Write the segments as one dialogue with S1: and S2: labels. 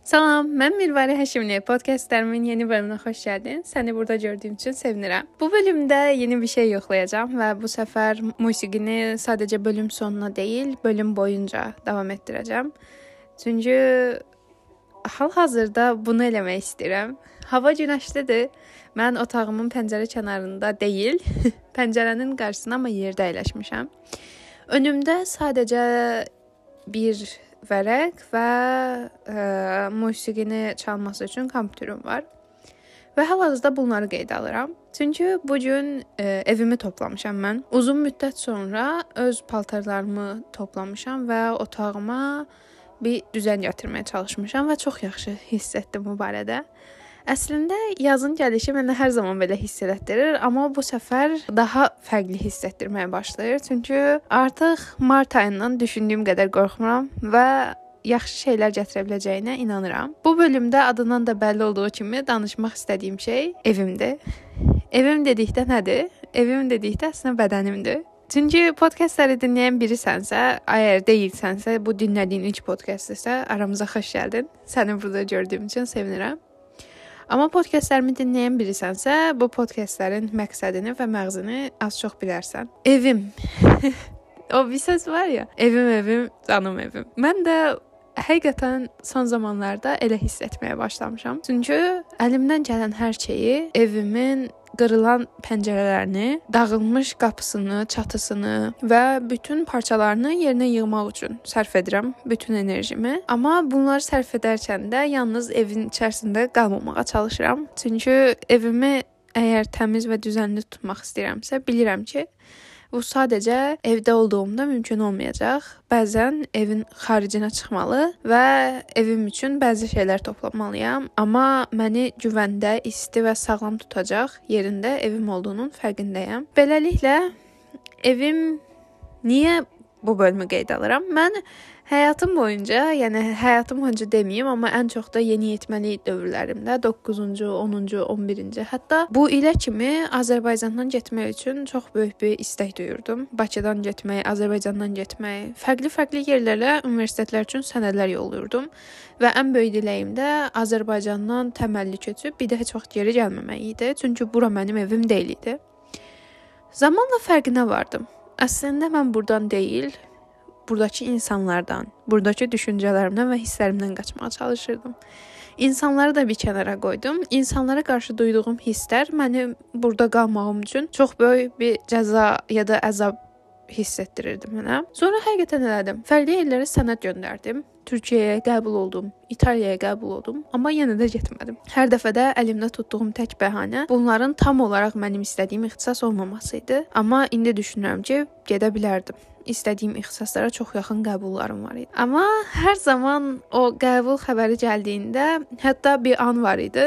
S1: Salam, mən Mirvari Həşimli. Podkastlarımın yeni bölümünə xoş gəldin. Səni burada gördüyüm üçün sevinirəm. Bu bölümdə yeni bir şey yoxlayacağam və bu səfər musiqini sadəcə bölüm sonuna deyil, bölüm boyunca davam etdirəcəm. Çünki hal-hazırda bunu eləmək istəyirəm. Hava günəşlidir. Mən otağımın pəncərə kənarında deyil, pəncərənin qarşısına amma yerdə əyləşmişəm. Önümdə sadəcə bir vərəq və ə, e, musiqini çalması üçün kompüterim var. Və hal-hazırda bunları qeydə alıram. Çünki bu gün e, evimi toplamışam mən. Uzun müddət sonra öz paltarlarımı toplamışam və otağıma bir düzən gətirməyə çalışmışam və çox yaxşı hiss etdim bu barədə. Əslində yazın gəlişi mənə hər zaman belə hiss elətdirir, amma bu səfər daha fərqli hiss etdirməyə başlayır. Çünki artıq mart ayından düşündüyüm qədər qorxmuram və yaxşı şeylər gətirə biləcəyinə inanıram. Bu bölümdə adından da bəlli olduğu kimi danışmaq istədiyim şey evimdir. Evim dedikdə nədir? Evim dedikdə əslində bədənimdir. Çünki podkastları dinləyən birisənsə, əgər deyilsənsə, bu dinlədiyin ilk podkastdirsə, aramıza xoş gəldin. Səni burada gördüyüm üçün sevinirəm. Amma podkastlarımı dinləyən birisənsə, bu podkastların məqsədini və məğzini az-çox bilərsən. Evim. o bir söz var ya, evim evim, canım evim. Mən də həqiqətən son zamanlarda elə hiss etməyə başlamışam. Çünki əlimdən gələn hər şeyi evimin qırılan pəncərələrini, dağılmış qapısını, çatısını və bütün parçalarını yerinə yığmaq üçün sərf edirəm bütün enerjimi. Amma bunları sərf edərkən də yalnız evin içərisində qalmamağa çalışıram. Çünki evimi əgər təmiz və düzənli tutmaq istəyirəmsə, bilirəm ki, Bu sadəcə evdə olduğumda mümkün olmayacaq. Bəzən evin xaricinə çıxmalı və evim üçün bəzi şeylər toplamalıyam, amma məni güvəndə, isti və sağlam tutacaq yerində evim olduğunun fərqindəyəm. Beləliklə evim niyə bu bölümü qeyd alıram? Mən Həyatım boyunca, yəni həyatım boyunca deməyim, amma ən çox da yeniyetməlik dövrlərimdə 9-cu, 10-cu, 11-ci, hətta bu ilə kimi Azərbaycandan getmək üçün çox böyük bir istək duyurdum. Bakıdan getmək, Azərbaycandan getmək, fərqli-fərqli yerlərə, universitetlər üçün sənədlər yolluyurdum və ən böyük diləyim də Azərbaycandan təməlli köçüb bir heç vaxt geri gəlməmək idi, çünki bura mənim evim deyil idi. Zamanla fərqinə vardım. Əslində mən burdan deyil, buradakı insanlardan, buradakı düşüncələrimdən və hisslərimdən qaçmağa çalışırdım. İnsanları da bir kənara qoydum. İnsanlara qarşı duyduğum hisslər məni burada qalmağım üçün çox böyük bir cəza ya da əzab hiss etdirirdi mənə. Sonra həqiqətən elədim. Fərqli yerlərə sənəd göndərdim. Türkiyəyə qəbul oldum, İtaliyaya qəbul oldum, amma yenə də getmədim. Hər dəfə də əlimdə tutduğum tək bəhanə bunların tam olaraq mənim istədiyim ixtisas olmaması idi. Amma indi düşünürəm ki, gedə bilərdim istədiyim ixtisaslara çox yaxın qəbullarım var idi. Amma hər zaman o qəbul xəbəri gəldiyində, hətta bir an var idi.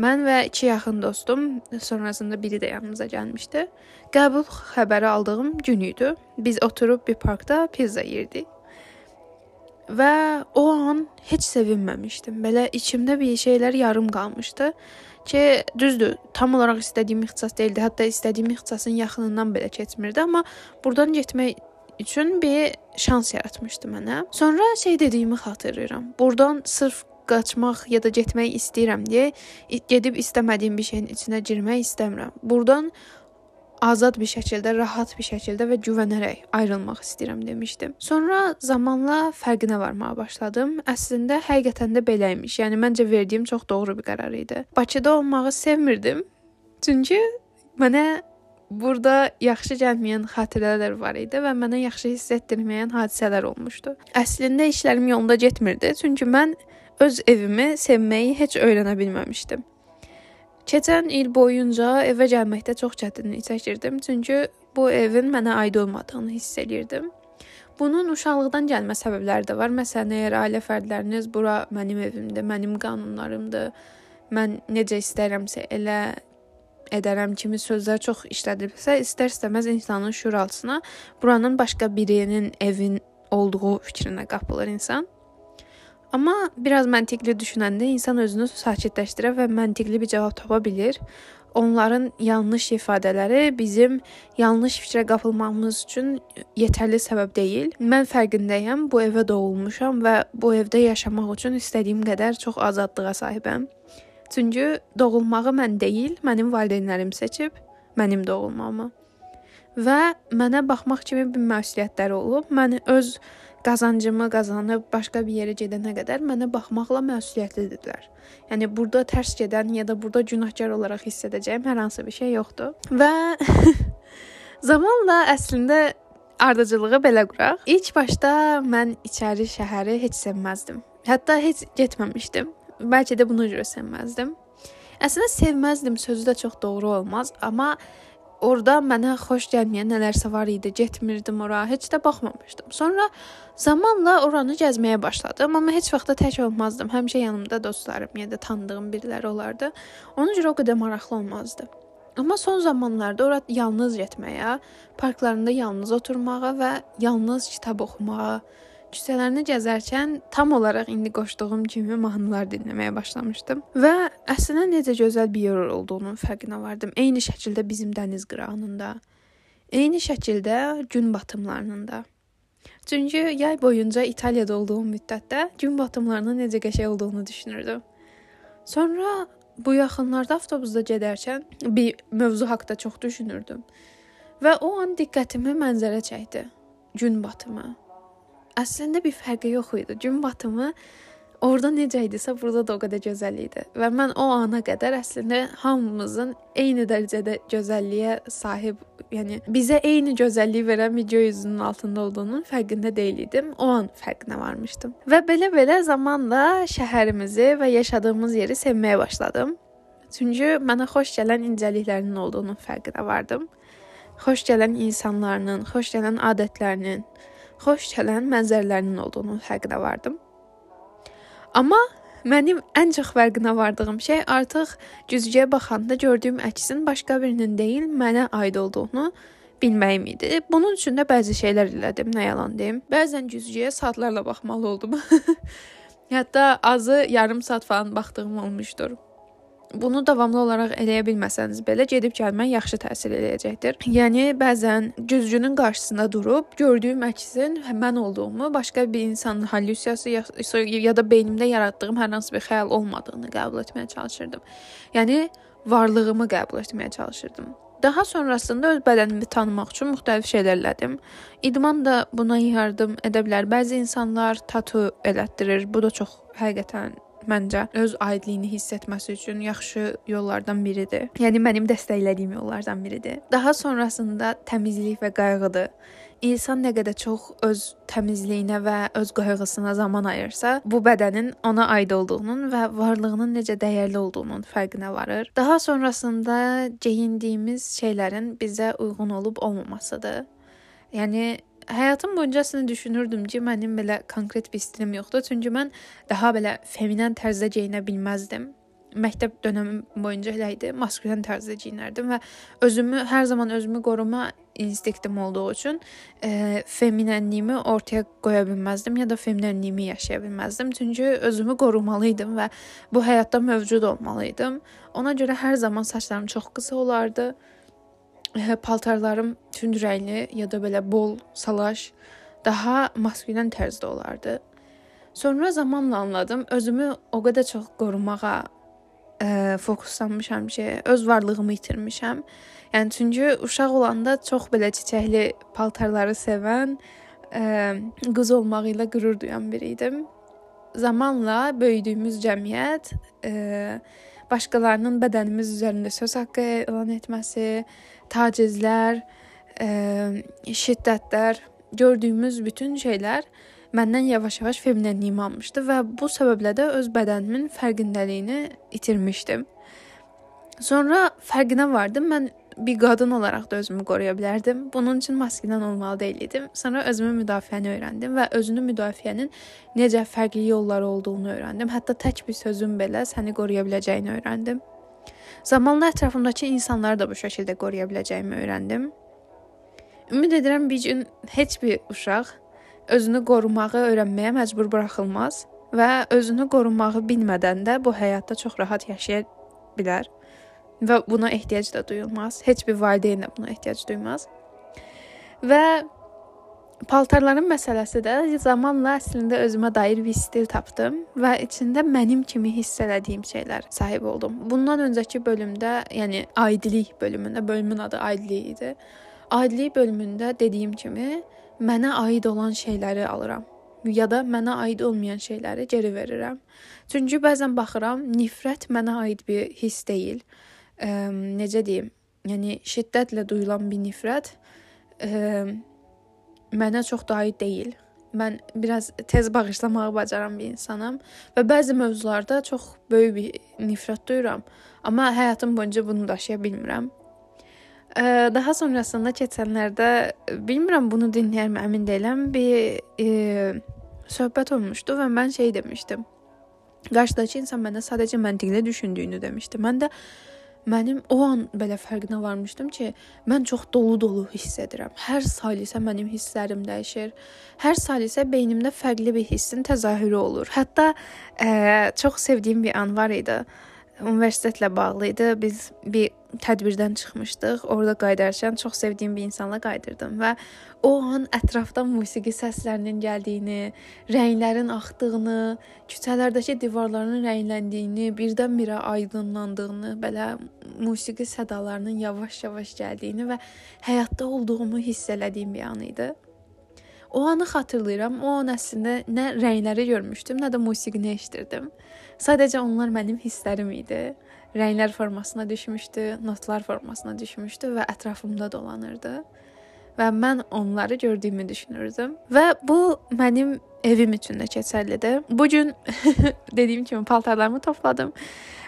S1: Mən və iki yaxın dostum, sonrasında biri də yanımıza gəlmişdi. Qəbul xəbəri aldığım gün idi. Biz oturub bir parkda pizza yeyirdik. Və o an heç sevinməmişdim. Belə içimdə bir şeylər yarım qalmışdı ki, düzdür, tam olaraq istədiyim ixtisas deyildi. Hətta istədiyim ixtisasın yaxınından belə keçmirdi, amma burdan getmək üçün bir şans yaratmışdı mənə. Sonra şey dediyimi xatırlayıram. Burdan sırf qaçmaq ya da getmək istəyirəm deyə gedib istəmədiyim bir şeyin içinə girmək istəmirəm. Burdan azad bir şəkildə, rahat bir şəkildə və güvənərək ayrılmaq istəyirəm demişdim. Sonra zamanla fərqinə varmağa başladım. Əslində həqiqətən də belə imiş. Yəni məncə verdiyim çox doğru bir qərar idi. Bakıda olmağı sevmirdim. Çünki mənə Burada yaxşı gəlməyən xatirələr var idi və mənə yaxşı hiss etdirməyən hadisələr olmuşdu. Əslində işlərim yolunda getmirdi, çünki mən öz evimi sevməyi heç öyrənə bilməmişdim. Keçən il boyunca evə gəlməkdə çox çətinlik çəkirdim, çünki bu evin mənə aid olmadığını hiss elirdim. Bunun uşaqlıqdan gəlmə səbəbləri də var. Məsələn, əgər ailə fərdləriniz bura mənim evimdir, mənim qanunlarımdır, mən necə istərəmsə elə edərəm kimi sözlər çox işlədilibsə, istər-istəməz insanın şüuraltısına buranın başqa birinin evin olduğu fikrinə qapılır insan. Amma biraz məntiqli düşünəndə insan özünü sakitləşdirə və məntiqli bir cavab tapa bilir. onların yanlış ifadələri bizim yanlış fikrə qapılmamız üçün yetərli səbəb deyil. Mən fərqindəyəm. Bu evə doğulmuşam və bu evdə yaşamaq üçün istədiyim qədər çox azadlığa sahibəm. Çünki doğulmağı mən deyil, mənim valideynlərim seçib mənim doğulmamı. Və mənə baxmaq kimi bir məsuliyyətləri olub. Mən öz qazancımı qazanıb başqa bir yerə gedənə qədər mənə baxmaqla məsuliyyətlidirlər. Yəni burada tərs gedən ya da burada günahkar olaraq hiss edəcəyim hər hansı bir şey yoxdur. Və zamanla əslində ardıcılığı belə quraq. İlk başda mən içəri şəhəri heç sevməzdim. Hətta heç getməmişdim. Bəlkə də buna görə sevməzdim. Əslində sevməzdim sözü də çox doğru olmaz, amma orada mənə xoş gəlməyən nələrsə var idi. Getmirdim ora, heç də baxmamışdım. Sonra zamanla oranı gəzməyə başladım, amma heç vaxt da tək olmazdım. Həmişə yanımda dostlarım ya da tanıdığım biriləri olardı. Ona görə o qədər maraqlı olmazdı. Amma son zamanlarda ora yalnız getməyə, parklarında yalnız oturmağa və yalnız kitab oxumağa, küçələrini gəzərkən tam olaraq indi qoşduğum kimi mahnılar dinləməyə başlamışdım və əslində necə gözəl bir yer olduğunun fərqinə vardım. Eyni şəkildə bizim dəniz qırağında, eyni şəkildə gün batımlarında. Çünki yay boyunca İtaliyada olduğum müddətdə gün batımlarının necə qəşəng olduğunu düşünürdüm. Sonra bu yaxınlarda avtobusda gedərkən bir mövzu haqqında çox düşünürdüm. Və o an diqqətimi mənzərə çəkdi. Gün batımı. Əslində bir fərqi yox idi. Gün batımı orada necə idisə, burada da o qədər gözəl idi. Və mən o ana qədər əslində hamımızın eyni dərəcədə gözəlliyə sahib, yəni bizə eyni gözəlliyi verən bir göy üzünün altında olduğunun fərqində deyil idim. O an fərqinə varmışdım. Və belə-belə zamanla şəhərimizi və yaşadığımız yeri sevməyə başladım. Çünki mənə xoş gələn incəliklərinin olduğunun fərqinə vardım. Xoş gələn insanların, xoş gələn adətlərinin, xoş gələn mənzərələrinin olduğunun fərqinə vardım. Amma mənim ən çox fərqinə vardığım şey artıq güzgüyə baxanda gördüyüm əksin başqa birinin deyil, mənə aid olduğunu bilməyim idi. Bunun üçün də bəzi şeylər elədim, nə yalan deyim. Bəzən güzgüyə saatlarla baxmalı oldum. Hətta azı yarım saat falan baxdığım olmuşdur bunu davamlı olaraq eləyə bilməsəniz belə gedib gəlmək yaxşı təsir eləyəcəkdir. Yəni bəzən güzgünün qarşısında durub gördüyüm əksin mən olduğumu, başqa bir insanın hallüsiyası ya, ya da beynimdə yaratdığım hər hansı bir xəyal olmadığını qəbul etməyə çalışırdım. Yəni varlığımı qəbul etməyə çalışırdım. Daha sonrasında öz bədənimi tanımaq üçün müxtəlif şeylər elədim. İdman da buna yardım edə bilər. Bəzi insanlar tatu elətdirir. Bu da çox həqiqətən məncə öz aidliyini hiss etməsi üçün yaxşı yollardan biridir. Yəni mənim dəstəklədiyim yollardan biridir. Daha sonrasında təmizlik və qayğıdır. İnsan nə qədər çox öz təmizliyinə və öz qayğısına zaman ayırsa, bu bədənin ona aid olduğunun və varlığının necə dəyərli olduğunun fərqinə varır. Daha sonrasında geyindiyimiz şeylərin bizə uyğun olub olmamasıdır. Yəni həyatım boyunca əslində düşünürdüm ki, mənim belə konkret bir stilim yoxdur. Çünki mən daha belə feminen tərzdə geyinə bilməzdim. Məktəb dövrüm boyunca elə idi, maskülen tərzdə geyinərdim və özümü hər zaman özümü qoruma instinktim olduğu üçün e, feminenliyimi ortaya qoya bilməzdim ya da feminenliyimi yaşaya bilməzdim. Çünki özümü qorumalı idim və bu həyatda mövcud olmalı idim. Ona görə hər zaman saçlarım çox qısa olardı paltarlarım tünd rəngli ya da belə bol salaş, daha maskülen tərzdə olardı. Sonra zamanla anladım, özümü o qədər çox qorumağa ə, fokuslanmışam ki, öz varlığımı itirmişəm. Yəni çünki uşaq olanda çox belə çiçəkli paltarları sevən, ə, qız olmağı ilə qürur duyan biri idim. Zamanla böyüdüyümüz cəmiyyət ə, başqalarının bədənimiz üzərində söz haqqı elan etməsi, tacizlər, ə, şiddətlər, gördüyümüz bütün şeylər məndən yavaş-yavaş feminenliyimi almışdı və bu səbəblə də öz bədənimin fərqindəliyini itirmişdim. Sonra fərqinə vardım. Mən bir qadın olaraq da özümü qoruya bilərdim. Bunun üçün maskinen olmalı deyildim. Sonra özümü müdafiəni öyrəndim və özünü müdafiənin necə fərqli yolları olduğunu öyrəndim. Hətta tək bir sözün belə səni qoruya biləcəyini öyrəndim. Zamanla ətrafımdakı insanları da bu şəkildə qoruya biləcəyimi öyrəndim. Ümid edirəm bir gün heç bir uşaq özünü qorumağı öyrənməyə məcbur buraxılmaz və özünü qorumağı bilmədən də bu həyatda çox rahat yaşaya bilər. və buna ehtiyac da duyulmaz. Heç bir valideyn də buna ehtiyac duymaz. Və paltarların məsələsi də zamanla əslində özümə dair bir stil tapdım və içində mənim kimi hiss elədiyim şeylər sahib oldum. Bundan öncəki bölümdə, yəni aidlik bölümündə, bölümün adı aidlik idi. Aidlik bölümündə dediyim kimi mənə aid olan şeyləri alıram ya da mənə aid olmayan şeyləri geri verirəm. Çünki bəzən baxıram, nifrət mənə aid bir hiss deyil. Ə, necə deyim? Yəni şiddətlə duyulan bir nifrət ə, mənə çox da aid deyil. Mən biraz tez bağışlamağı bacaran bir insanam və bəzi mövzularda çox böyük bir nifrət duyuram, amma həyatım boyunca bunu daşıya bilmirəm. Daha sonrasında keçənlərdə bilmirəm bunu dinləyərmi əmin deyiləm. Bir e, söhbət olmuşdu və mən şey demişdim. Qarşıdakı insan məndə sadəcə məntiqli düşündüyünü demişdi. Mən də mənim o an belə fərqinə varmışdım ki, mən çox dolu-dolu hiss edirəm. Hər salisə mənim hisslərim dəyişir. Hər salisə beynimdə fərqli bir hissin təzahürü olur. Hətta ə, çox sevdiyim bir an var idi. Universitetlə bağlı idi. Biz bir tədbirdən çıxmışdıq. Orada qayıdarkən çox sevdiyim bir insanla qayıdırdım və o an ətrafdan musiqi səslərinin gəldiyini, rənglərin axdığını, küçələrdəki divarların rəngləndiyini, birdən-birə aydınlandığını, belə musiqi sədalarının yavaş-yavaş gəldiyini və həyatda olduğumu hiss elədiyim bir an idi. O anı xatırlayıram. O an əslində nə rəngləri görmüşdüm, nə də musiqini eşidirdim. Sadəcə onlar mənim hisslərim idi rənglər formasına düşmüşdü, notlar formasına düşmüşdü və ətrafımda dolanırdı. Və mən onları gördüyümü düşünürdüm. Və bu mənim evim üçün də keçərlidir. Bu gün dediyim kimi paltarlarımı topladım.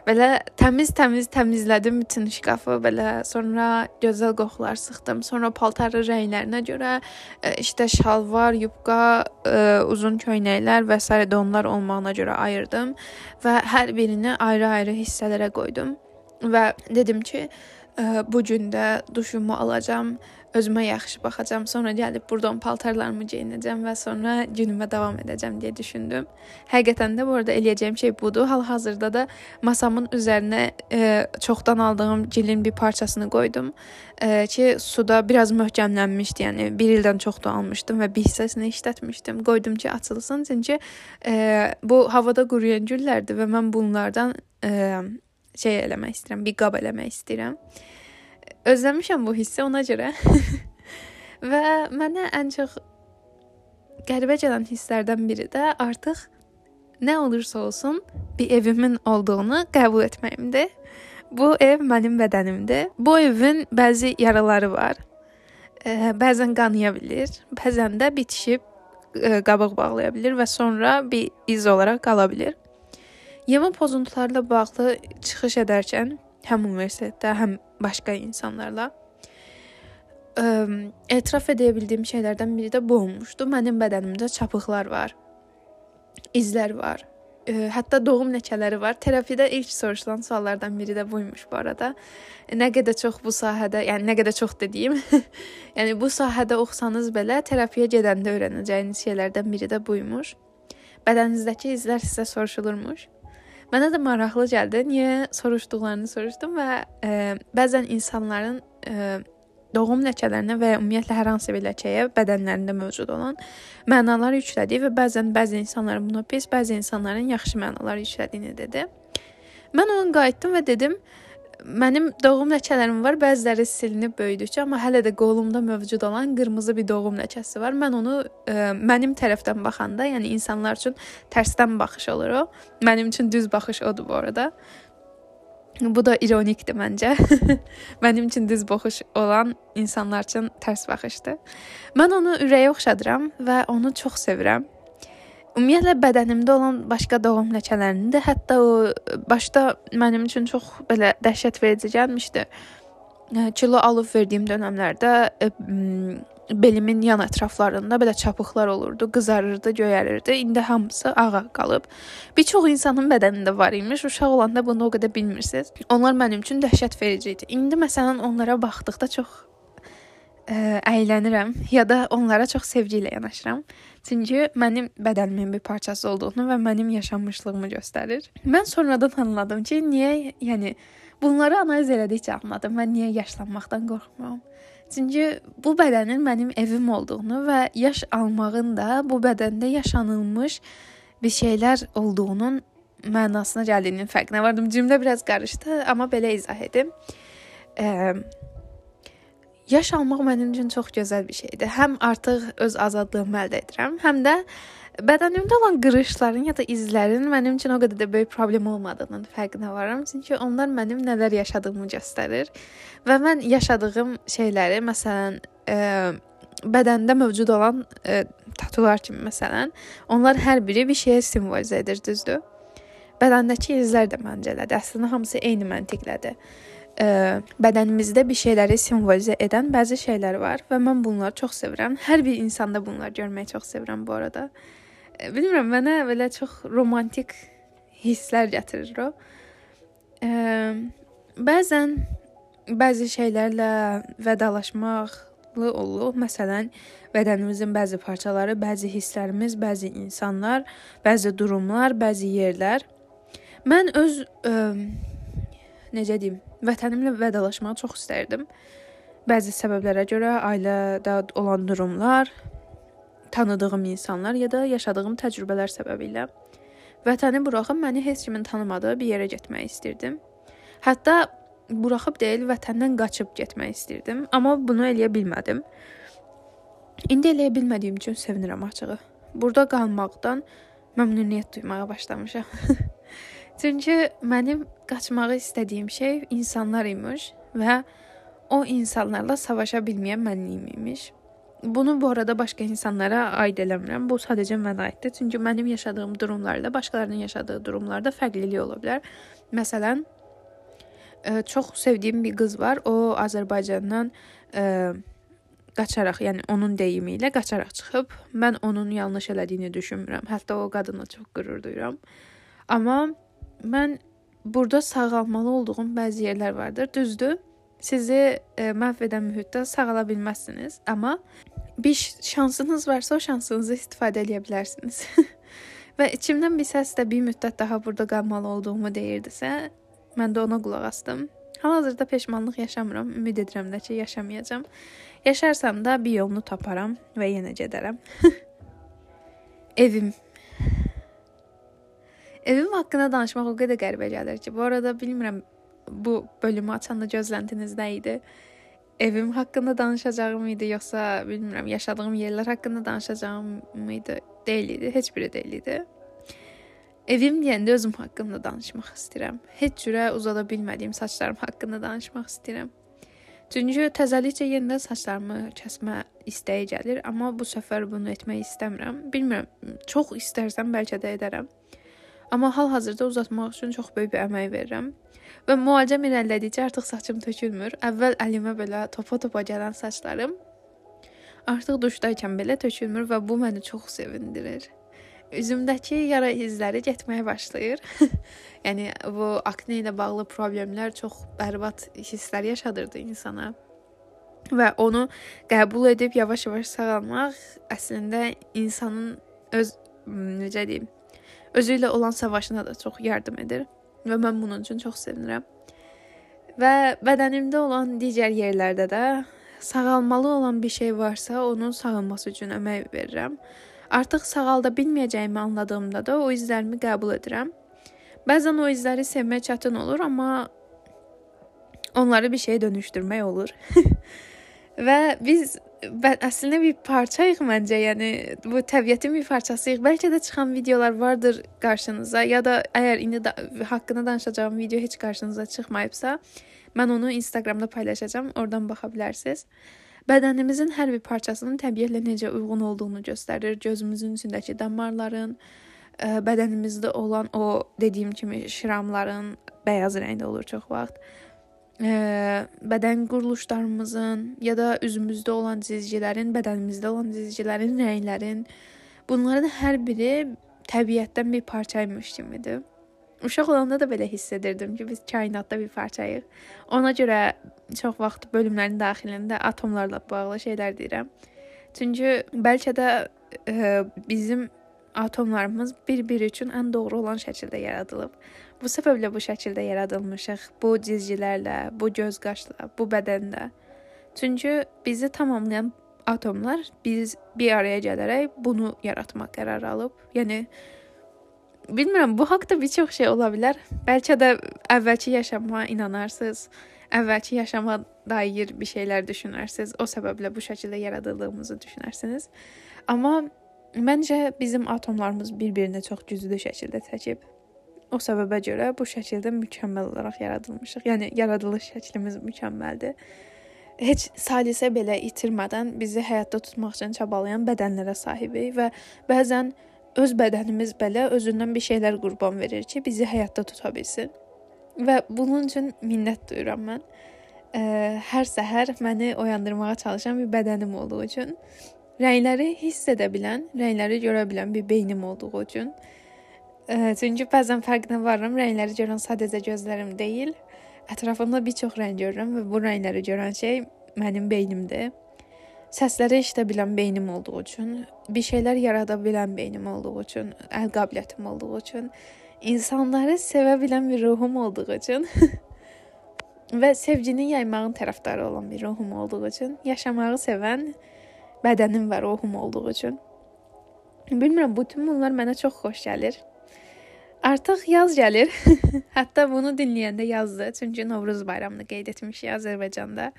S1: Belə təmiz-təmiz təmizlədim bütün şkafı, belə sonra gözəl qoxular sıxdım. Sonra paltarın rənglərinə görə e, işte şalvar, yubka, e, uzun köynəklər və s. donlar olmağına görə ayırdım və hər birini ayrı-ayrı hissələrə qoydum və dedim ki, e, bu gün də duşumu alacağam özümə yaxşı baxacağam, sonra gəlib burdan paltarlarımı geyinəcəm və sonra günümə davam edəcəm deyə düşündüm. Həqiqətən də bu arada eləyəcəyim şey budur. Hal-hazırda da masamın üzərinə e, çoxdan aldığım gilin bir parçasını qoydum e, ki, suda biraz möhkəmlənmişdi. Yəni 1 ildən çoxdur almışdım və bir hissəsini işlətmişdim. Qoydum ki, açılsın, çünki e, bu havada quruyan güllərdir və mən bunlardan e, şey eləmək istəyirəm, bir qab eləmək istəyirəm. Özləmişəm bu hissi ona görə. və mənə ən çox qəribə gələn hisslərdən biri də artıq nə olursa olsun bir evimin olduğunu qəbul etməyimdir. Bu ev mənim bədənimdir. Bu evin bəzi yaraları var. Ə, bəzən qanaya bilər, bəzən də bitişib ə, qabıq bağlaya bilər və sonra bir iz olaraq qala bilər. Yema pozuntularla bağlı çıxış edərkən həm universitetdə, həm başqa insanlarla ə, etiraf edə bildiyim şeylərdən biri də bu olmuşdu. Mənim bədənimdə çapıqlar var. İzlər var. Ə, hətta doğum ləkələri var. Terapiyada ilk soruşulan suallardan biri də buymuş bu arada. Nə qədər çox bu sahədə, yəni nə qədər çox dediyim, yəni bu sahədə oxusanız belə terapiya gedəndə öyrənəcəyiniz şeylərdən biri də buymuş. Bədəninizdəki izlər sizə soruşulurmuş. Mənə də maraqlı gəldi. Niyə soruşduqlarını soruşdum və e, bəzən insanların e, doğum ləkələrinə və ya ümumiyyətlə hər hansı bir ləkəyə bədənlərində mövcud olan mənalar yüklədiyi və bəzən bəzi insanların buna pis, bəzi insanların yaxşı mənalar yüklədiyini dedi. Mən ona qayıtdım və dedim, Mənim doğum ləkələrim var. Bəziləri silinib böyüdükcə, amma hələ də qolumda mövcud olan qırmızı bir doğum ləkəsi var. Mən onu ə, e, mənim tərəfdən baxanda, yəni insanlar üçün tərsdən baxış olur o. Mənim üçün düz baxış odur bu arada. Bu da ironikdir məncə. Mənim üçün düz baxış olan insanlar üçün tərs baxışdır. Mən onu ürəyə oxşadıram və onu çox sevirəm. Ümumiyyətlə bədənimdə olan başqa doğum ləkələrini də hətta o başda mənim üçün çox belə dəhşət verici gəlmişdi. Kilo alıb verdiyim dövrlərdə belimin yan ətraflarında belə çapıqlar olurdu, qızarırdı, göyərirdi. İndi hamısı ağa qalıb. Bir çox insanın bədənində var imiş. Uşaq olanda bunu o qədər bilmirsiniz. Onlar mənim üçün dəhşət verici idi. İndi məsələn onlara baxdıqda çox ə, əylənirəm ya da onlara çox sevgi ilə yanaşıram. Çünki mənim bədənimin bir parçası olduğunu və mənim yaşanmışlığımı göstərir. Mən sonradan anladım ki, niyə, yəni bunları analiz elədikcə anladım və niyə yaşlanmaqdan qorxmuram. Çünki bu bədənin mənim evim olduğunu və yaş almağın da bu bədəndə yaşanılmış bir şeylər olduğunun mənasına gəldiyinin fərqinə vardım. Cümlə biraz qarışdı, amma belə izah edim. Ə, Yaş almaq mənim üçün çox gözəl bir şeydir. Həm artıq öz azadlığımı əldə edirəm, həm də bədənimdə olan qırışların ya da izlərin mənim üçün o qədər də böyük problem olmadığının fərqinə varıram. Çünki onlar mənim nələr yaşadığımı göstərir və mən yaşadığım şeyləri, məsələn, ə, bədəndə mövcud olan ə, tatular kimi məsələn, onlar hər biri bir şeyə simvolizə edir, düzdür? Bədəndəki izlər də məncələdir. Əslində hamısı eyni məntiqlədir ə, bədənimizdə bir şeyləri simvolizə edən bəzi şeylər var və mən bunları çox sevirəm. Hər bir insanda bunları görməyi çox sevirəm bu arada. Ə, bilmirəm, mənə belə çox romantik hisslər gətirir o. Ə, bəzən bəzi şeylərlə vedalaşmaqlı olur. Məsələn, bədənimizin bəzi parçaları, bəzi hisslərimiz, bəzi insanlar, bəzi durumlar, bəzi yerlər. Mən öz ə, necə deyim, vətənimlə vidalaşmağı çox istərdim. Bəzi səbəblərə görə ailədə olan durumlar, tanıdığım insanlar ya da yaşadığım təcrübələr səbəbilə vətəni buraxıb məni heç kimin tanımadığı bir yerə getmək istirdim. Hətta buraxıb deyil, vətəndən qaçıb getmək istirdim, amma bunu eləyə bilmədim. İndi eləyə bilmədiyim üçün sevinirəm açığı. Burada qalmaqdan məmnuniyyət duymağa başlamışam. Çünki mənim qaçmağı istədiyim şey insanlar imiş və o insanlarla savaşa bilməyən mənliyim imiş. Bunu bu arada başqa insanlara aid eləmirəm. Bu sadəcə mənə aiddir. Çünki mənim yaşadığım durumlarla başqalarının yaşadığı durumlarda fərqlilik ola bilər. Məsələn, ə, çox sevdiyim bir qız var. O Azərbaycandan ə, qaçaraq, yəni onun deyimi ilə qaçaraq çıxıb. Mən onun yanlış elədiyini düşünmürəm. Hətta o qadına çox qürur duyuram. Amma mən burada sağalmalı olduğum bəzi yerlər vardır. Düzdür? Sizi e, məhv edən mühitdə sağala bilməzsiniz, amma bir şansınız varsa o şansınızı istifadə edə bilərsiniz. Və içimdən bir səs də bir müddət daha burada qalmalı olduğumu deyirdisə, mən də ona qulaq asdım. Hal-hazırda peşmanlıq yaşamıram. Ümid edirəm də ki, yaşamayacağam. Yaşarsam da bir yolunu taparam və yenə gedərəm. Evim Evim haqqında danışmaq o qədər qəribə gəlir ki, bu arada bilmirəm bu bölümü açanda gözləntiniz nə idi? Evim haqqında danışacağım idi, yoxsa bilmirəm, yaşadığım yerlər haqqında danışacağım idi? Deyil idi, heç biri deyil idi. Evim deyəndə özüm haqqında danışmaq istəyirəm. Heç cürə uzada bilmədiyim saçlarım haqqında danışmaq istəyirəm. Çünki təzəlikcə yenidən saçlarımı kəsmə istəyi gəlir, amma bu səfər bunu etmək istəmirəm. Bilmirəm, çox istərsəm bəlkə də edərəm. Amma hal-hazırda uzatmaq üçün çox böyük bir əmək verirəm. Və müalicəm irəlilədikcə artıq saçım tökülmür. Əvvəl əlimə belə topa-topa gələn saçlarım artıq duşdaykən belə tökülmür və bu məni çox sevindirir. Üzümdəki yara izləri getməyə başlayır. yəni bu akne ilə bağlı problemlər çox bərbad hisslər yaşadırdı insana. Və onu qəbul edib yavaş-yavaş sağalmaq əslində insanın öz necə deyim, özü ilə olan savaşına da çox yardım edir və mən bunun üçün çox sevinirəm. Və bədənimdə olan digər yerlərdə də sağalmalı olan bir şey varsa, onun sağalması üçün əmək verirəm. Artıq sağalda bilməyəcəyimi anladığımda da o izlərimi qəbul edirəm. Bəzən o izləri sevmək çətin olur, amma onları bir şeyə dönüşdürmək olur. və biz əslində bir parçayıq məncə. Yəni bu təbiətin bir parçasıyıq. Bəlkə də çıxan videolar vardır qarşınıza ya da əgər indi da, haqqında danışacağım video heç qarşınıza çıxmayıbsa, mən onu Instagramda paylaşacağam. Oradan baxa bilərsiniz. Bədənimizin hər bir parçasının təbiətlə necə uyğun olduğunu göstərir. Gözümüzün içindəki damarların, ə, bədənimizdə olan o dediyim kimi şiramların bəyaz rəngdə olur çox vaxt ə, bədən quruluşlarımızın ya da üzümüzdə olan cizgilərin, bədənimizdə olan cizgilərin, rənglərin bunların hər biri təbiətdən bir parçaymış kimidir. uşaq olanda da belə hiss edirdim ki, biz kainatda bir parçayıq. Ona görə çox vaxt bölümlərin daxilində atomlarla bağlı şeylər deyirəm. Çünki bəlkə də ə, bizim atomlarımız bir-biri üçün ən doğru olan şəkildə yaradılıb. Bu səbəblə bu şəkildə yaradılmışıq. Bu cizgilərlə, bu göz qaşla, bu bədəndə. Çünki bizi tamamlayan atomlar biz bir araya gələrək bunu yaratmaq qərarı alıb. Yəni bilmirəm, bu haqqda bir çox şey ola bilər. Bəlkə də əvvəlki yaşama inanarsınız. Əvvəlki yaşama dair bir şeylər düşünərsiniz. O səbəblə bu şəkildə yaradıldığımızı düşünərsiniz. Amma məncə bizim atomlarımız bir-birinə çox güclü şəkildə çəkib. O səbəbə görə bu şəkildə mükəmməl olaraq yaradılmışıq. Yəni yaradılış şəklimiz mükəmməldir. Heç salisə belə itirmədən bizi həyatda tutmaq üçün çabalayan bədənlərə sahibik və bəzən öz bədənimiz belə özündən bir şeylər qurban verir ki, bizi həyatda tuta bilsin. Və bunun üçün minnət duyuram mən. Ə, hər səhər məni oyandırmağa çalışan bir bədənim olduğu üçün, rəngləri hiss edə bilən, rəngləri görə bilən bir beynim olduğu üçün Çünki bəzən fərqinə varıram, rəngləri görən sadəcə gözlərim deyil, ətrafımda bir çox rəng görürəm və bu rəngləri görən şey mənim beynimdir. Səsləri eşidə bilən beynim olduğu üçün, bir şeylər yarada bilən beynim olduğu üçün, əl qabiliyyətim olduğu üçün, insanları sevə bilən bir ruhum olduğu üçün və sevgini yaymağın tərəfdarı olan bir ruhum olduğu üçün, yaşamağı sevən bədənim və ruhum olduğu üçün. Bilmirəm, bütün bunlar mənə çox xoş gəlir. Artıq yaz gəlir. Hətta bunu dinləyəndə yazdı, çünki Novruz bayramını qeyd etmişik Azərbaycanda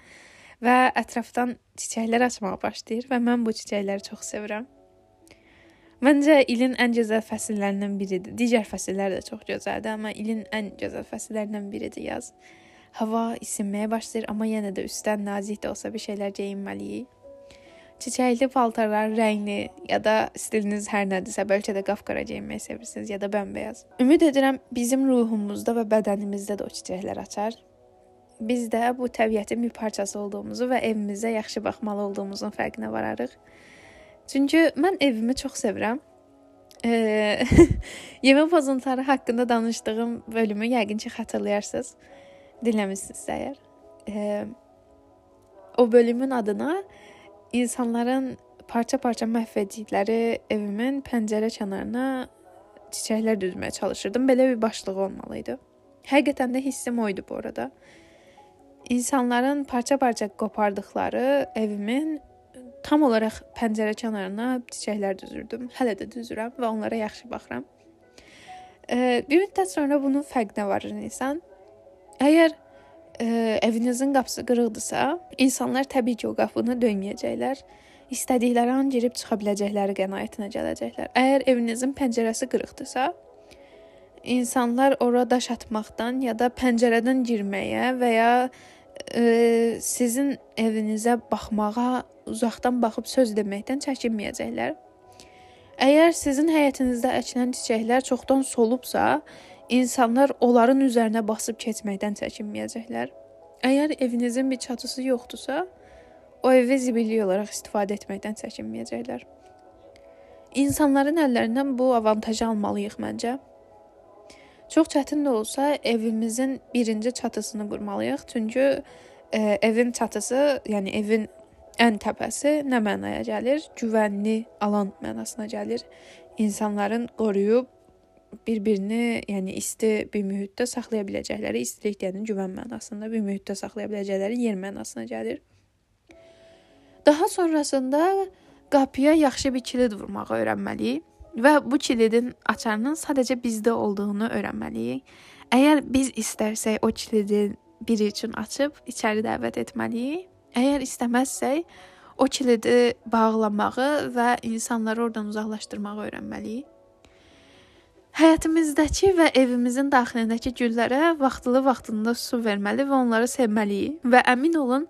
S1: və ətrafdan çiçəklər açmağa başlayır və mən bu çiçəkləri çox sevirəm. Məncə ilin ən gözəl fəsillərindən biridir. Digər fəsillər də çox gözəldir, amma ilin ən gözəl fəsillərindən biridir yaz. Hava isinməyə başlayır, amma yenə də üstdən nazik də olsa bir şeylər geyinməliyik. Çiçəkli paltarlar, rəngli ya da stiliniz hər nədirsə, bəlkə də qapqara geyinməyi sevirsiniz ya da bəmbəyaz. Ümid edirəm bizim ruhumuzda və bədənimizdə də o çiçəklər açar. Biz də bu təbiətin bir parçası olduğumuzu və evimizə yaxşı baxmalı olduğumuzun fərqinə vararıq. Çünki mən evimi çox sevirəm. E, yemək pozuntuları haqqında danışdığım bölümü yəqin ki, xatırlayarsınız. Dinləmisinizsə əgər. E, o bölümün adına insanların parça-parça məhv etdikləri evimin pəncərə kənarına çiçəklər düzməyə çalışırdım. Belə bir başlığı olmalı idi. Həqiqətən də hissim o idi bu arada. İnsanların parça-parça qopardıqları evimin tam olaraq pəncərə kənarına çiçəklər düzürdüm. Hələ də düzürəm və onlara yaxşı baxıram. Bir müddət sonra bunun fərqinə varır insan. Əgər e, evinizin qapısı qırıqdırsa, insanlar təbii ki, o qapını döyməyəcəklər. İstədikləri an girib çıxa biləcəkləri qənaətinə gələcəklər. Əgər evinizin pəncərəsi qırıqdırsa, insanlar ora daş atmaqdan ya da pəncərədən girməyə və ya e, sizin evinizə baxmağa uzaqdan baxıb söz deməkdən çəkinməyəcəklər. Əgər sizin həyətinizdə əkilən çiçəklər çoxdan solubsa, İnsanlar onların üzərinə basıb keçməkdən çəkinməyəcəklər. Əgər evinizin bir çatısı yoxdursa, o evi zibillik olaraq istifadə etməkdən çəkinməyəcəklər. İnsanların əllərindən bu avantajı almalıyıq məncə. Çox çətin də olsa evimizin birinci çatısını qurmalıyıq. Çünki e, evin çatısı, yəni evin ən təpəsi nə mənaya gəlir? Güvənli alan mənasına gəlir. İnsanların qoruyub bir-birini, yəni isti bir mühitdə saxlaya biləcəkləri, istilik deyənin güvən mənasında bir mühitdə saxlaya biləcəkləri yer mənasına gəlir. Daha sonrasında qapıya yaxşı bir kilid vurmağı öyrənməliyik və bu kilidin açarının sadəcə bizdə olduğunu öyrənməliyik. Əgər biz istərsək o kilidi biri üçün açıb içəri dəvət etməliyik. Əgər istəməzsək o kilidi bağlamağı və insanları oradan uzaqlaşdırmağı öyrənməliyik. Həyatımızdakı və evimizin daxilindəki güllərə vaxtlı-vaxtında su verməli və onları sevməliyik. Və əmin olun,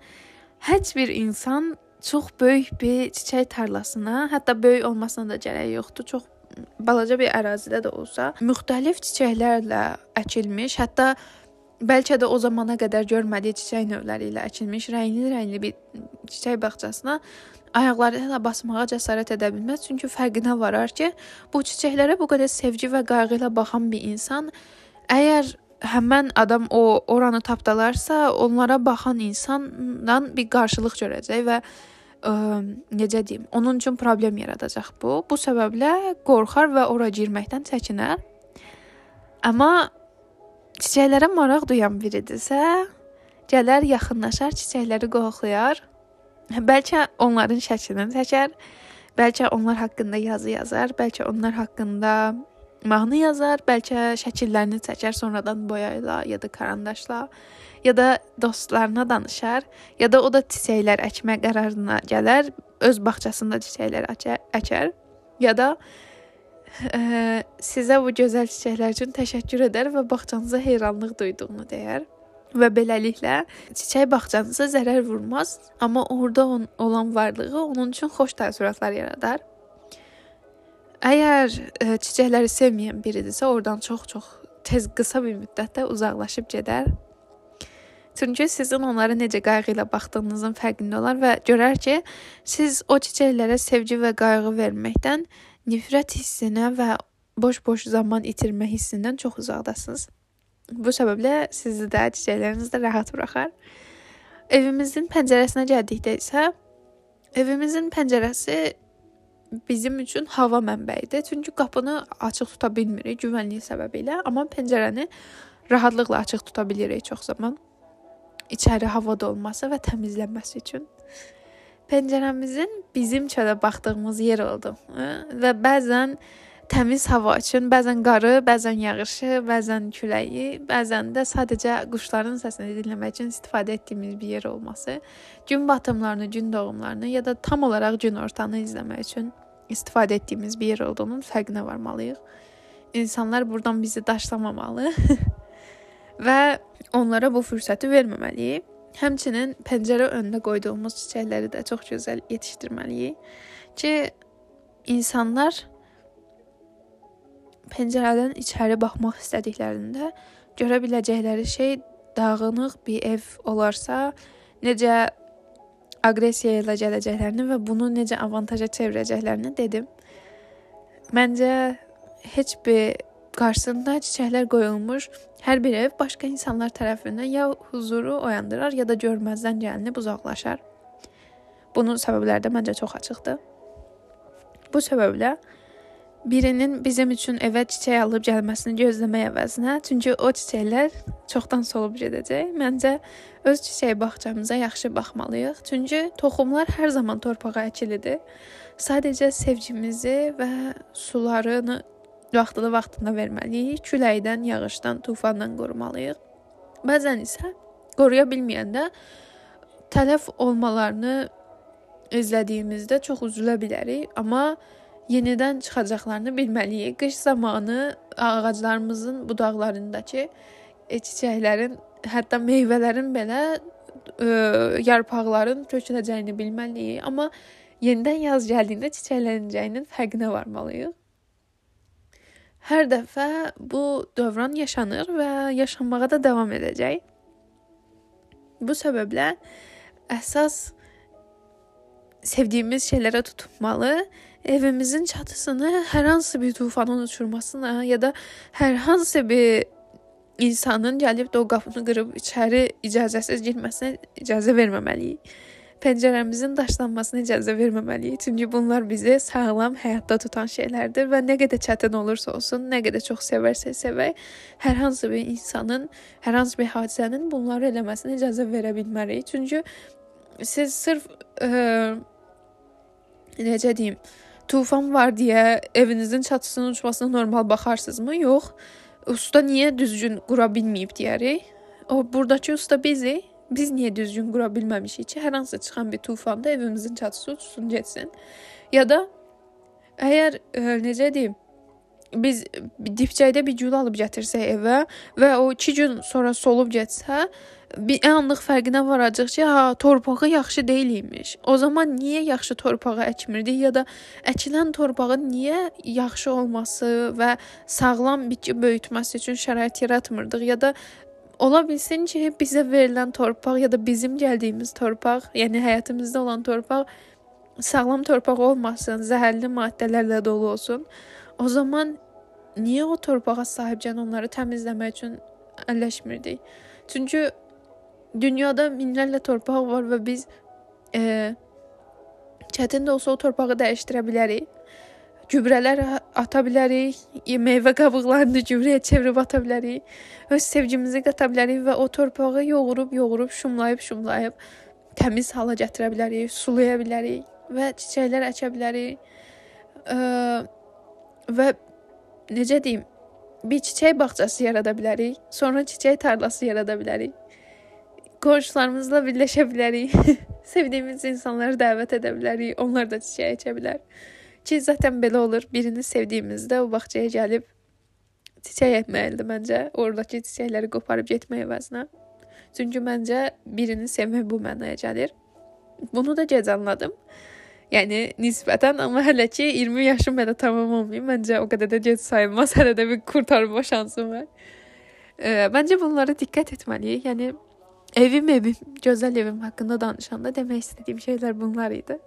S1: heç bir insan çox böyük bir çiçək tarlasına, hətta böyük olmasına da gərək yoxdur, çox balaca bir ərazidə də olsa, müxtəlif çiçəklərlə əkilmiş, hətta bəlkə də o zamana qədər görmədiyi çiçək növləri ilə əkilmiş rəngli-rəngli bir çiçək bağçasına ayaqları ilə basmağa cəsarət edə bilməz, çünki fərqinə varar ki, bu çiçəklərə bu qədər sevgi və qayğı ilə baxan bir insan Əgər həmən adam o oranı tapdalarsa, onlara baxan insandan bir qarşılıq görəcək və ə, necə deyim, onun üçün problem yaradacaq bu. Bu səbəblə qorxar və ora girməkdən çəkinər. Amma çiçəklərə maraq duyan biridirsə, gələr yaxınlaşar, çiçəkləri qoxlayar. Bəlkə onların şəklini çəkər, bəlkə onlar haqqında yazı yazar, bəlkə onlar haqqında mahnı yazar, bəlkə şəkillərini çəkər sonradan boya ilə ya da karandaşla ya da dostlarına danışar, ya da o da çiçəklər əkmə qərarına gələr, öz bağçasında çiçəklər əkər, ya da ə, sizə bu gözəl çiçəklər üçün təşəkkür edər və bağçanıza heyranlıq duyduğunu deyər və beləliklə çiçək bağçanıza zərər vurmaz, amma orada olan varlığı onun üçün xoş təəssüratlar yaradar. Əgər ə, e, çiçəkləri sevməyən biridirsə, oradan çox-çox tez qısa bir müddətdə uzaqlaşıb gedər. Çünki sizin onlara necə qayğı ilə baxdığınızın fərqində olar və görər ki, siz o çiçəklərə sevgi və qayğı verməkdən nifrət hissinə və boş-boş zaman itirmə hissindən çox uzaqdasınız. Bu səbəblə sizi də çiçəkləriniz də rahat buraxar. Evimizin pəncərəsinə gəldikdə isə evimizin pəncərəsi bizim üçün hava mənbəyidir. Çünki qapını açıq tuta bilmirik güvənlik səbəbilə, amma pəncərəni rahatlıqla açıq tuta bilirik çox zaman. İçəri hava dolması və təmizlənməsi üçün. Pəncərəmizin bizim çölə baxdığımız yer oldu və bəzən təmiz hava üçün, bəzən qarı, bəzən yağışı, bəzən küləyi, bəzən də sadəcə quşların səsini dinləmək üçün istifadə etdiyimiz bir yer olması, gün batımlarını, gün doğumlarını ya da tam olaraq gün ortanı izləmək üçün istifadə etdiyimiz bir yer olduğunun fərqinə varmalıyıq. İnsanlar burdan bizi daşlamamalı və onlara bu fürsəti verməməliyik. Həmçinin pəncərə önünə qoyduğumuz çiçəkləri də çox gözəl yetişdirməliyik ki, insanlar pəncərədən içəri baxmaq istədiklərində görə biləcəkləri şey dağınıq bir ev olarsa, necə aqressiya ilə gələcəklərini və bunu necə avantaja çevirəcəklərini dedim. Məncə heç bir qarşısında çiçəklər qoyulmuş hər bir ev başqa insanlar tərəfindən ya huzuru oyandırar, ya da görməzdən gəlinib uzaqlaşar. Bunun səbəbləri də məncə çox açıqdır. Bu səbəblə birinin bizim üçün evə çiçək alıb gəlməsini gözləmək əvəzinə, çünki o çiçəklər çoxdan solub gedəcək. Məncə öz çiçək bağçamıza yaxşı baxmalıyıq. Çünki toxumlar hər zaman torpağa əkilidir. Sadəcə sevgimizi və sularını vaxtında vaxtında verməliyik. Küləkdən, yağışdan, tufandan qorumalıyıq. Bəzən isə qoruya bilməyəndə tələf olmalarını izlədiyimizdə çox üzülə bilərik, amma yenidən çıxacaqlarını bilməliyik. Qış zamanı ağaclarımızın budaqlarındakı e, çiçəklərin, hətta meyvələrin belə ə, e, yarpaqların töküləcəyini bilməliyik. Amma yenidən yaz gəldiyində çiçəklənəcəyinin fərqinə varmalıyıq. Hər dəfə bu dövran yaşanır və yaşanmağa da davam edəcək. Bu səbəblə əsas sevdiyimiz şeylərə tutunmalı evimizin çatısını hər hansı bir tufanın uçurmasına ya da hər hansı bir insanın gəlib də o qapını qırıb içəri icazəsiz girməsinə icazə verməməliyik. Pəncərəmizin daşlanmasına icazə verməməliyik. Çünki bunlar bizi sağlam həyatda tutan şeylərdir və nə qədər çətin olursa olsun, nə qədər çox sevərsə sevək, hər hansı bir insanın, hər hansı bir hadisənin bunları eləməsinə icazə verə bilmərik. Çünki siz sırf ə, necə deyim, tufan var deyə evinizin çatısının uçmasına normal baxarsınızmı? Yox. Usta niyə düzgün qura bilməyib deyərik. O burdakı usta bizi biz niyə düzgün qura bilməmişik ki, hər hansı çıxan bir tufanda evimizin çatısı uçsun, getsin. Ya da əgər e, necə deyim, biz dipçəkdə bir gül alıb gətirsək evə və o 2 gün sonra solub getsə, bir anlıq fərqinə varacaq ki, ha, torpağı yaxşı deyil imiş. O zaman niyə yaxşı torpağı əkmirdik ya da əkilən torpağın niyə yaxşı olması və sağlam bitki böyütməsi üçün şərait yaratmırdıq ya da ola bilsin ki, bizə verilən torpaq ya da bizim gəldiyimiz torpaq, yəni həyatımızda olan torpaq sağlam torpaq olmasın, zəhərli maddələrlə dolu olsun. O zaman niyə o torpağa sahibkən onları təmizləmək üçün əlləşmirdik? Çünki dünyada minlərlə torpaq var və biz e, çətin də olsa o torpağı dəyişdirə bilərik. Gübrələr ata bilərik, meyvə qabıqlarını gübrəyə çevirib ata bilərik. Öz sevgimizi qata bilərik və o torpağı yoğurub, yoğurub, şumlayıb, şumlayıb təmiz hala gətirə bilərik, sulaya bilərik və çiçəklər əkə bilərik. Ə, və necə deyim, bir çiçək bağçası yarada bilərik, sonra çiçək tarlası yarada bilərik. Qonşularımızla birləşə bilərik. Sevdiyimiz insanları dəvət edə bilərik, onlar da çiçək əkə bilər. Ki, zaten belə olur. Birini sevdiyimizdə o bağçaya gəlib çiçək əkməlidir məncə. Oradakı çiçəkləri qoparıb getmək əvəzinə. Çünki məncə birini sevmək bu mənaya gəlir. Bunu da gec anladım. Yəni nisbətən, amma hələ ki 20 yaşım hələ tamam olmayıb. Məncə o qədər də gec sayılmaz. Hələ də bir qurtarma şansım var. E, məncə bunlara diqqət etməliyik. Yəni evim evim, gözəl evim haqqında danışanda demək istədiyim şeylər bunlar idi.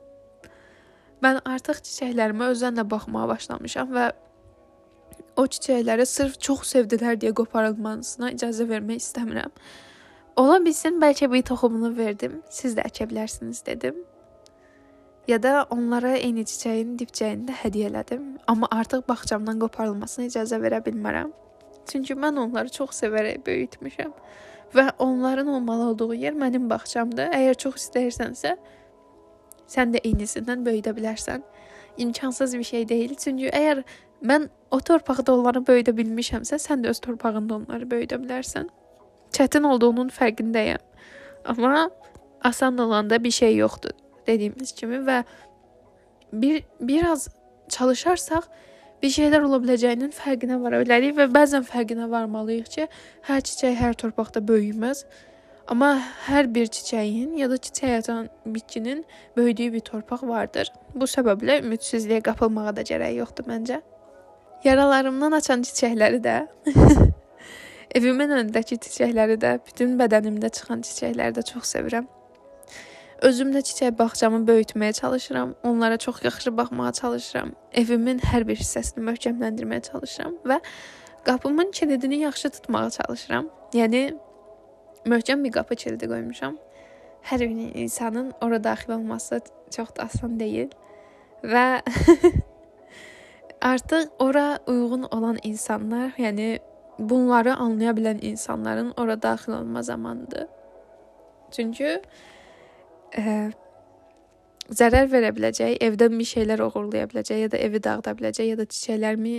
S1: Mən artıq çiçəklərimə özənlə baxmağa başlamışam və o çiçəkləri sırf çox sevdilər deyə qoparılmasına icazə vermək istəmirəm. Ola bilsin bəlkə bir toxumunu verdim, siz də əkə bilərsiniz dedim. Ya da onlara eyni çiçəyin dibçəyini də hədiyyə elədim, amma artıq bağçamdan qoparılmasına icazə verə bilmərəm. Çünki mən onları çox sevərək böyütmüşəm və onların olmalı olduğu yer mənim bağçamdır. Əgər çox istəyirsənsə, sən də eynisindən böyüdə bilərsən. İmkansız bir şey deyil. Çünki əgər mən o torpaqda onları böyüdə bilmişəmsə, sən də öz torpağında onları böyüdə bilərsən çətin olduğunun fərqindəyəm. Amma asan olanda bir şey yoxdur dediyimiz kimi və bir biraz çalışarsaq bir şeylər ola biləcəyinin fərqinə vara bilərik və bəzən fərqinə varmalıyıq ki, hər çiçək hər torpaqda böyüməz. Amma hər bir çiçəyin ya da çiçək atan bitkinin böyüdüyü bir torpaq vardır. Bu səbəblə ümidsizliyə qapılmağa da gərək yoxdur məncə. Yaralarımdan açan çiçəkləri də Evimin önündəki çiçəkləri də, bütün bədənimdə çıxan çiçəkləri də çox sevirəm. Özüm də çiçək bağçamı böyütməyə çalışıram. Onlara çox yaxşı baxmağa çalışıram. Evimin hər bir hissəsini möhkəmləndirməyə çalışıram və qapımın kilidini yaxşı tutmağa çalışıram. Yəni möhkəm bir qapı kilidi qoymuşam. Hər bir insanın ora daxil olması çox da asan deyil və artıq ora uyğun olan insanlar, yəni bunları anlaya bilən insanların ora daxil olma zamanıdır. Çünki ə, zərər verə biləcək, evdən bir şeylər oğurlaya biləcək ya da evi dağıda biləcək ya da çiçəklərimi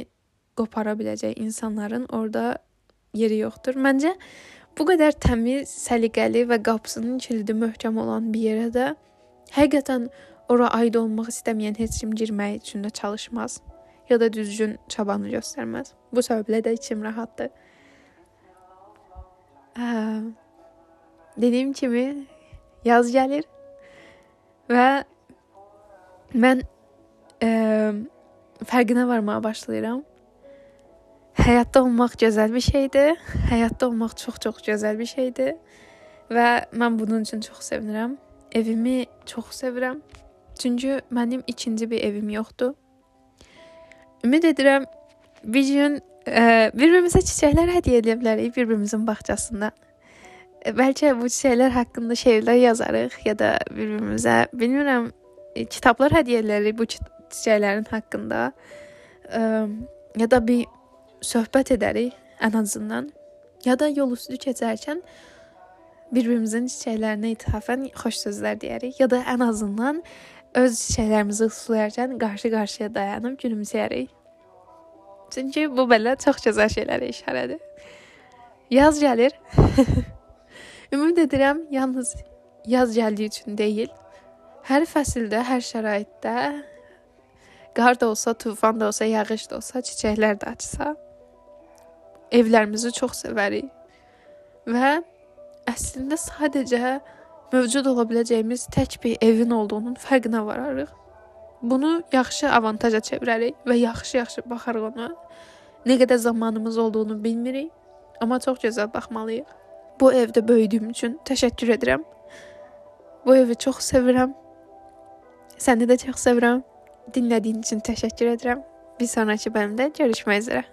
S1: qopara biləcək insanların orada yeri yoxdur. Məncə bu qədər təmiz, səliqəli və qapısının kilidi möhkəm olan bir yerə də həqiqətən ora aid olmaq istəməyən heç kim girmək üçün də çalışmaz ya da düzgün çabanı göstərməz. Bu səbəblə də içim rahatdır. Hə, dediyim kimi yaz gəlir və mən ə, fərqinə varmağa başlayıram. Həyatda olmaq gözəl bir şeydir. Həyatda olmaq çox-çox gözəl bir şeydir və mən bunun üçün çox sevinirəm. Evimi çox sevirəm. Çünki mənim ikinci bir evim yoxdur. Ümid edirəm bir gün bir-birimizə çiçəklər hədiyyə edə bilərik bir-birimizin bağçasında. E, bəlkə bu çiçəklər haqqında şeirlər yazarıq ya da bir-birimizə bilmirəm e, kitablar hədiyyə edərik bu çiçəklərin haqqında. Ə, ya da bir söhbət edərik ən azından. Ya da yol üstü keçərkən bir-birimizin çiçəklərinə ithafən xoş sözlər deyərik ya da ən azından öz çiçəklərimizi sulayarkən qarşı-qarşıya dayanıb gülümsəyərik. Çünki bu belə çox gözəl şeylərə işarədir. Yaz gəlir. Ümid edirəm yalnız yaz gəldiyi üçün deyil, hər fəsildə, hər şəraitdə qar da olsa, tufan da olsa, yağış da olsa, çiçəklər də açsa, evlərimizi çox sevərik. Və əslində sadəcə mövcud ola biləcəyimiz tək bir evin olduğunun fərqinə vararıq. Bunu yaxşı avantaja çevirərik və yaxşı-yaxşı baxarıq ona. Nə qədər zamanımız olduğunu bilmirik, amma çox gözəl baxmalıyıq. Bu evdə böyüdüyüm üçün təşəkkür edirəm. Bu evi çox sevirəm. Səni də çox sevirəm. Dinlədiyin üçün təşəkkür edirəm. Bir sonrakı bölümdə görüşmək üzrə.